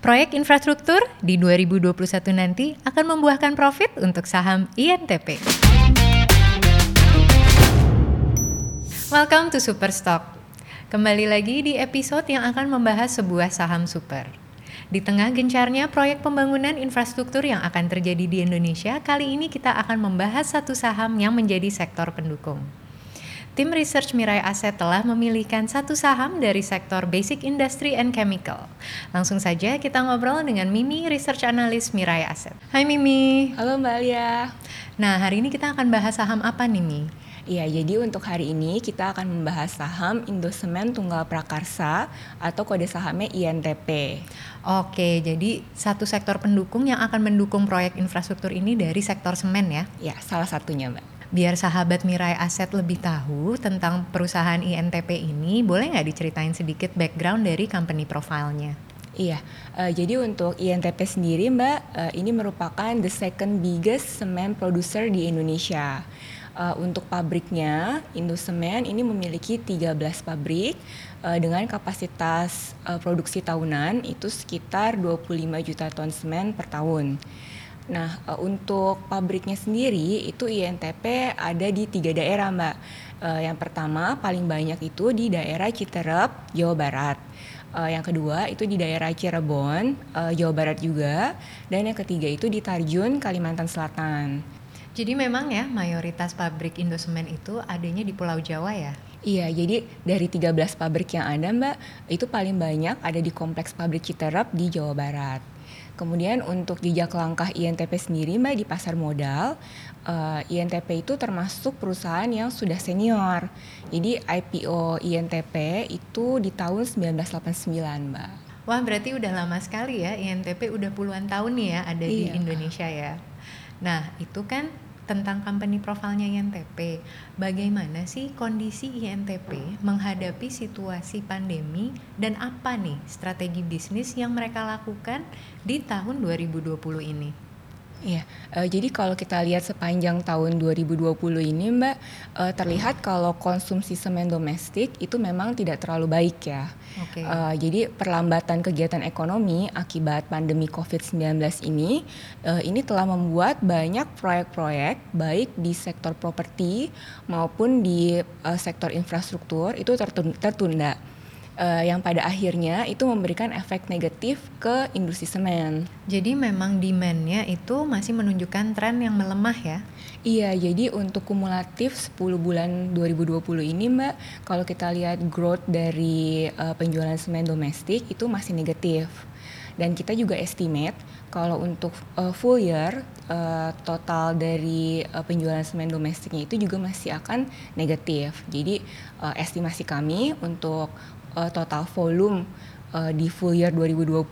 Proyek infrastruktur di 2021 nanti akan membuahkan profit untuk saham INTP. Welcome to Superstock. Kembali lagi di episode yang akan membahas sebuah saham super. Di tengah gencarnya proyek pembangunan infrastruktur yang akan terjadi di Indonesia, kali ini kita akan membahas satu saham yang menjadi sektor pendukung tim research Mirai Asset telah memilihkan satu saham dari sektor Basic Industry and Chemical. Langsung saja kita ngobrol dengan Mimi, research analyst Mirai Asset. Hai Mimi. Halo Mbak Alia. Nah, hari ini kita akan bahas saham apa nih, Mi? Iya, jadi untuk hari ini kita akan membahas saham Indosemen Tunggal Prakarsa atau kode sahamnya INTP. Oke, jadi satu sektor pendukung yang akan mendukung proyek infrastruktur ini dari sektor semen ya? Ya, salah satunya Mbak biar sahabat Mirai Aset lebih tahu tentang perusahaan INTP ini, boleh nggak diceritain sedikit background dari company profile-nya? Iya, uh, jadi untuk INTP sendiri Mbak, uh, ini merupakan the second biggest cement producer di Indonesia. Uh, untuk pabriknya, Indosemen ini memiliki 13 pabrik uh, dengan kapasitas uh, produksi tahunan itu sekitar 25 juta ton semen per tahun. Nah, uh, untuk pabriknya sendiri itu INTP ada di tiga daerah, Mbak. Uh, yang pertama paling banyak itu di daerah Citerep, Jawa Barat. Uh, yang kedua itu di daerah Cirebon, Jawa Barat juga. Dan yang ketiga itu di Tarjun, Kalimantan Selatan. Jadi memang ya mayoritas pabrik Indosemen itu adanya di Pulau Jawa ya? Iya, jadi dari 13 pabrik yang ada Mbak, itu paling banyak ada di kompleks pabrik Citerep di Jawa Barat. Kemudian untuk jejak langkah INTP sendiri Mbak di pasar modal, uh, eh, INTP itu termasuk perusahaan yang sudah senior. Jadi IPO INTP itu di tahun 1989 Mbak. Wah berarti udah lama sekali ya INTP udah puluhan tahun nih ya ada iya. di Indonesia ya. Nah itu kan tentang company profilnya INTP. Bagaimana sih kondisi INTP menghadapi situasi pandemi dan apa nih strategi bisnis yang mereka lakukan di tahun 2020 ini? Iya, uh, jadi kalau kita lihat sepanjang tahun 2020 ini Mbak, uh, terlihat kalau konsumsi semen domestik itu memang tidak terlalu baik ya. Okay. Uh, jadi perlambatan kegiatan ekonomi akibat pandemi COVID-19 ini, uh, ini telah membuat banyak proyek-proyek baik di sektor properti maupun di uh, sektor infrastruktur itu tertunda uh, yang pada akhirnya itu memberikan efek negatif ke industri semen. Jadi memang demandnya itu masih menunjukkan tren yang melemah ya? Iya, jadi untuk kumulatif 10 bulan 2020 ini Mbak, kalau kita lihat growth dari uh, penjualan semen domestik itu masih negatif. Dan kita juga estimate kalau untuk uh, full year uh, total dari uh, penjualan semen domestiknya itu juga masih akan negatif. Jadi uh, estimasi kami untuk uh, total volume uh, di full year 2020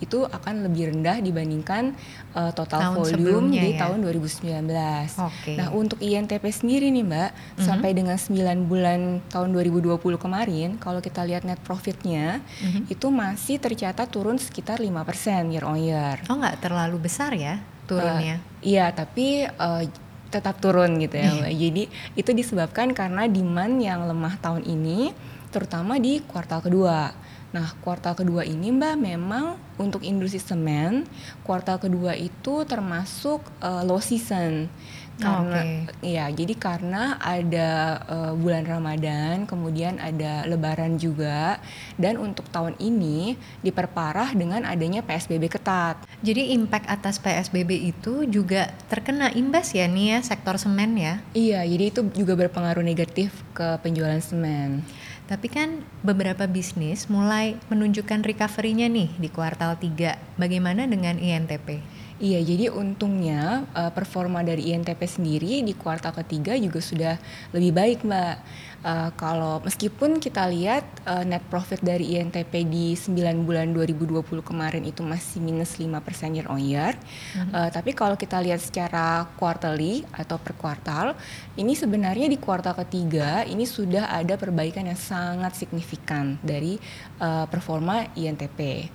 itu akan lebih rendah dibandingkan uh, total tahun volume di ya? tahun 2019. Okay. Nah, untuk INTP sendiri nih, Mbak, mm -hmm. sampai dengan 9 bulan tahun 2020 kemarin, kalau kita lihat net profitnya mm -hmm. itu masih tercatat turun sekitar 5% year on year. Oh, nggak terlalu besar ya turunnya? Uh, iya, tapi uh, tetap turun gitu ya, Mbak. Jadi itu disebabkan karena demand yang lemah tahun ini terutama di kuartal kedua. Nah, kuartal kedua ini Mbak memang untuk industri semen, kuartal kedua itu termasuk uh, low season. Karena okay. ya, jadi karena ada uh, bulan Ramadan, kemudian ada lebaran juga dan untuk tahun ini diperparah dengan adanya PSBB ketat. Jadi impact atas PSBB itu juga terkena imbas ya nih ya sektor semen ya? Iya, jadi itu juga berpengaruh negatif ke penjualan semen. Tapi kan beberapa bisnis mulai menunjukkan recovery-nya nih di kuartal 3. Bagaimana dengan INTP? Iya, jadi untungnya uh, performa dari INTP sendiri di kuartal ketiga juga sudah lebih baik, Mbak. Uh, kalau meskipun kita lihat uh, net profit dari INTP di 9 bulan 2020 kemarin itu masih minus 5% year on year, mm-hmm. uh, tapi kalau kita lihat secara quarterly atau per kuartal, ini sebenarnya di kuartal ketiga ini sudah ada perbaikan yang sangat signifikan dari uh, performa INTP.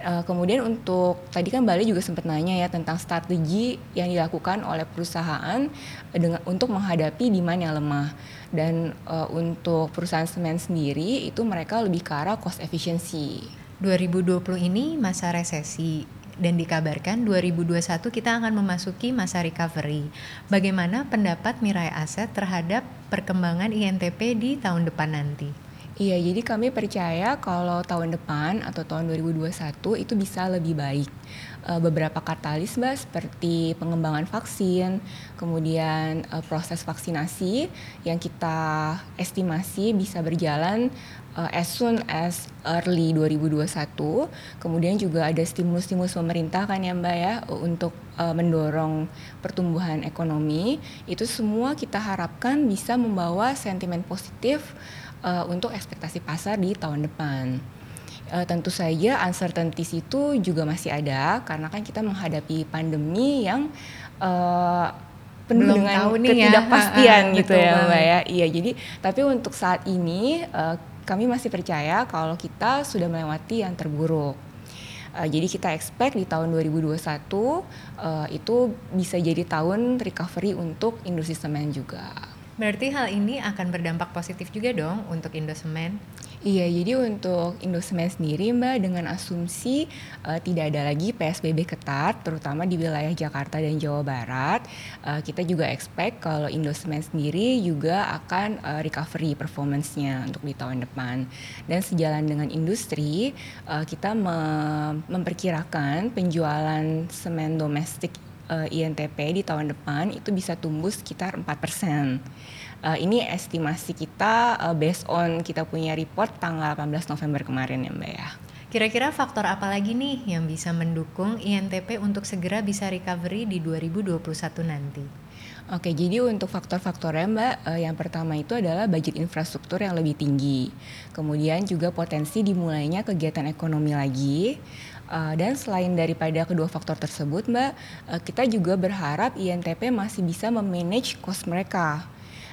Uh, kemudian untuk tadi kan Bali juga sempat nanya ya tentang strategi yang dilakukan oleh perusahaan dengan untuk menghadapi demand yang lemah dan uh, untuk perusahaan semen sendiri itu mereka lebih ke arah cost efficiency. 2020 ini masa resesi dan dikabarkan 2021 kita akan memasuki masa recovery. Bagaimana pendapat Mirai Aset terhadap perkembangan INTP di tahun depan nanti? Iya, jadi kami percaya kalau tahun depan atau tahun 2021 itu bisa lebih baik. Uh, beberapa katalis mbak seperti pengembangan vaksin, kemudian uh, proses vaksinasi yang kita estimasi bisa berjalan uh, as soon as early 2021. Kemudian juga ada stimulus-stimulus pemerintah kan ya Mbak ya untuk mendorong pertumbuhan ekonomi. Itu semua kita harapkan bisa membawa sentimen positif uh, untuk ekspektasi pasar di tahun depan. Uh, tentu saja uncertainties itu juga masih ada karena kan kita menghadapi pandemi yang uh, penuh Belum dengan tahu nih ya. ketidakpastian ya. gitu ya mbak ya. Iya jadi tapi untuk saat ini uh, kami masih percaya kalau kita sudah melewati yang terburuk. Uh, jadi kita expect di tahun 2021 uh, itu bisa jadi tahun recovery untuk industri semen juga. Berarti hal ini akan berdampak positif juga dong untuk Indosemen? Iya, jadi untuk Indosemen sendiri Mbak dengan asumsi uh, tidak ada lagi PSBB ketat terutama di wilayah Jakarta dan Jawa Barat, uh, kita juga expect kalau Indosemen sendiri juga akan uh, recovery performance-nya untuk di tahun depan. Dan sejalan dengan industri, uh, kita me memperkirakan penjualan semen domestik uh, eh, INTP di tahun depan itu bisa tumbuh sekitar 4%. Uh, eh, ini estimasi kita uh, based on kita punya report tanggal 18 November kemarin ya Mbak ya. Kira-kira faktor apa lagi nih yang bisa mendukung INTP untuk segera bisa recovery di 2021 nanti? Oke, jadi untuk faktor-faktornya Mbak, eh, yang pertama itu adalah budget infrastruktur yang lebih tinggi. Kemudian juga potensi dimulainya kegiatan ekonomi lagi. Uh, dan selain daripada kedua faktor tersebut, Mbak, uh, kita juga berharap INTP masih bisa memanage cost mereka.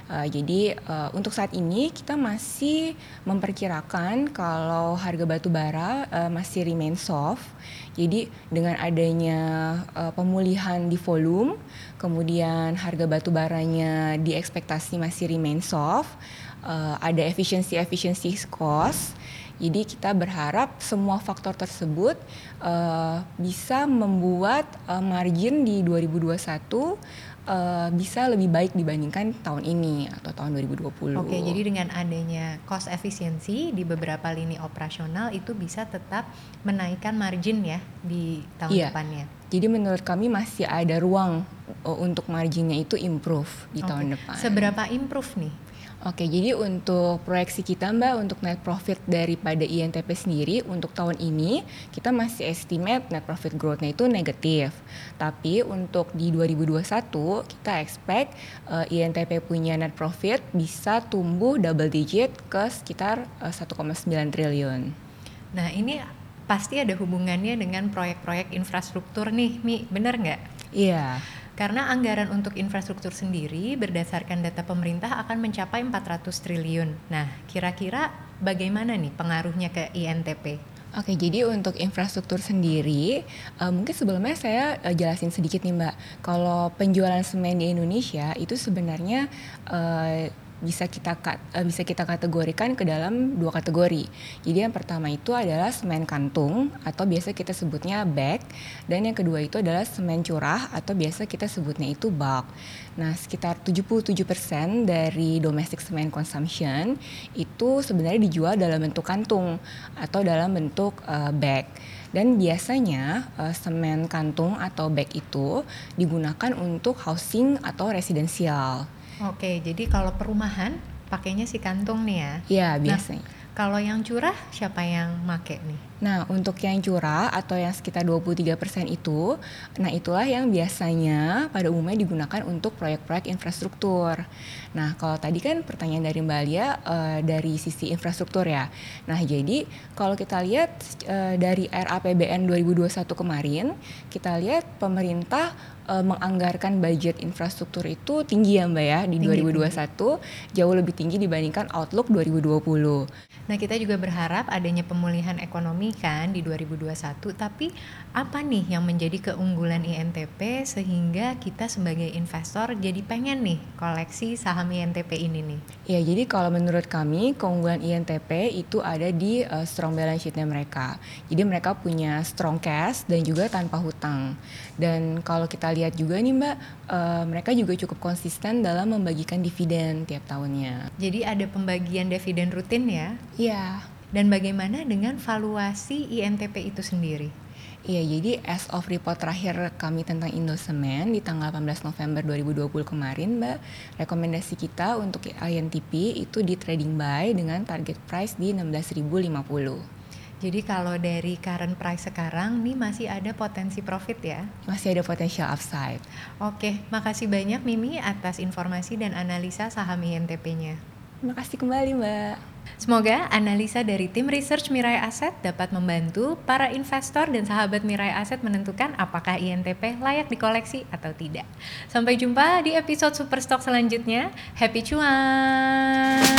Uh, jadi uh, untuk saat ini kita masih memperkirakan kalau harga batu bara uh, masih remain soft. Jadi dengan adanya uh, pemulihan di volume, kemudian harga batu baranya diekspektasi masih remain soft, uh, ada efisiensi-efisiensi cost. Jadi kita berharap semua faktor tersebut uh, bisa membuat uh, margin di 2021 uh, bisa lebih baik dibandingkan tahun ini atau tahun 2020. Oke, jadi dengan adanya cost efisiensi di beberapa lini operasional itu bisa tetap menaikkan margin ya di tahun iya. depannya. Jadi menurut kami masih ada ruang uh, untuk marginnya itu improve di okay. tahun depan. Seberapa improve nih? Oke, jadi untuk proyeksi kita Mbak untuk net profit daripada INTP sendiri untuk tahun ini kita masih estimate net profit growth-nya itu negatif. Tapi untuk di 2021 kita expect uh, eh, INTP punya net profit bisa tumbuh double digit ke sekitar uh, eh, 1,9 triliun. Nah, ini pasti ada hubungannya dengan proyek-proyek infrastruktur nih, Mi, bener nggak? Iya. Karena anggaran untuk infrastruktur sendiri berdasarkan data pemerintah akan mencapai 400 triliun. Nah, kira-kira bagaimana nih pengaruhnya ke INTP? Oke, jadi untuk infrastruktur sendiri, uh, mungkin sebelumnya saya uh, jelasin sedikit nih Mbak. Kalau penjualan semen di Indonesia itu sebenarnya uh, bisa kita uh, bisa kita kategorikan ke dalam dua kategori. Jadi yang pertama itu adalah semen kantung atau biasa kita sebutnya bag dan yang kedua itu adalah semen curah atau biasa kita sebutnya itu bulk. Nah, sekitar 77% dari domestic semen consumption itu sebenarnya dijual dalam bentuk kantung atau dalam bentuk uh, bag. Dan biasanya uh, semen kantung atau bag itu digunakan untuk housing atau residensial. Oke, jadi kalau perumahan pakainya si kantung nih ya? Iya, biasanya. Nah, kalau yang curah siapa yang make nih? Nah, untuk yang curah atau yang sekitar 23% itu, nah itulah yang biasanya pada umumnya digunakan untuk proyek-proyek infrastruktur. Nah, kalau tadi kan pertanyaan dari Mbak Alia uh, dari sisi infrastruktur ya. Nah, jadi kalau kita lihat uh, dari RAPBN 2021 kemarin, kita lihat pemerintah uh, menganggarkan budget infrastruktur itu tinggi ya Mbak ya di tinggi, 2021 tinggi. jauh lebih tinggi dibandingkan outlook 2020. Nah, kita juga berharap adanya pemulihan ekonomi mengalami kan di 2021, tapi apa nih yang menjadi keunggulan INTP sehingga kita sebagai investor jadi pengen nih koleksi saham INTP ini nih? Ya, jadi kalau menurut kami keunggulan INTP itu ada di uh, strong balance sheetnya mereka. Jadi mereka punya strong cash dan juga tanpa hutang. Dan kalau kita lihat juga nih Mbak, uh, mereka juga cukup konsisten dalam membagikan dividen tiap tahunnya. Jadi ada pembagian dividen rutin ya? Iya. Dan bagaimana dengan valuasi INTP itu sendiri? Iya, jadi as of report terakhir kami tentang Indosemen di tanggal 18 November 2020 kemarin, Mbak, rekomendasi kita untuk INTP itu di trading buy dengan target price di 16.050. Jadi kalau dari current price sekarang nih masih ada potensi profit ya? Masih ada potential upside. Oke, makasih banyak Mimi atas informasi dan analisa saham INTP-nya. Terima kasih kembali Mbak. Semoga analisa dari tim research Mirai Asset dapat membantu para investor dan sahabat Mirai Asset menentukan apakah INTP layak dikoleksi atau tidak. Sampai jumpa di episode Superstock selanjutnya. Happy cuan!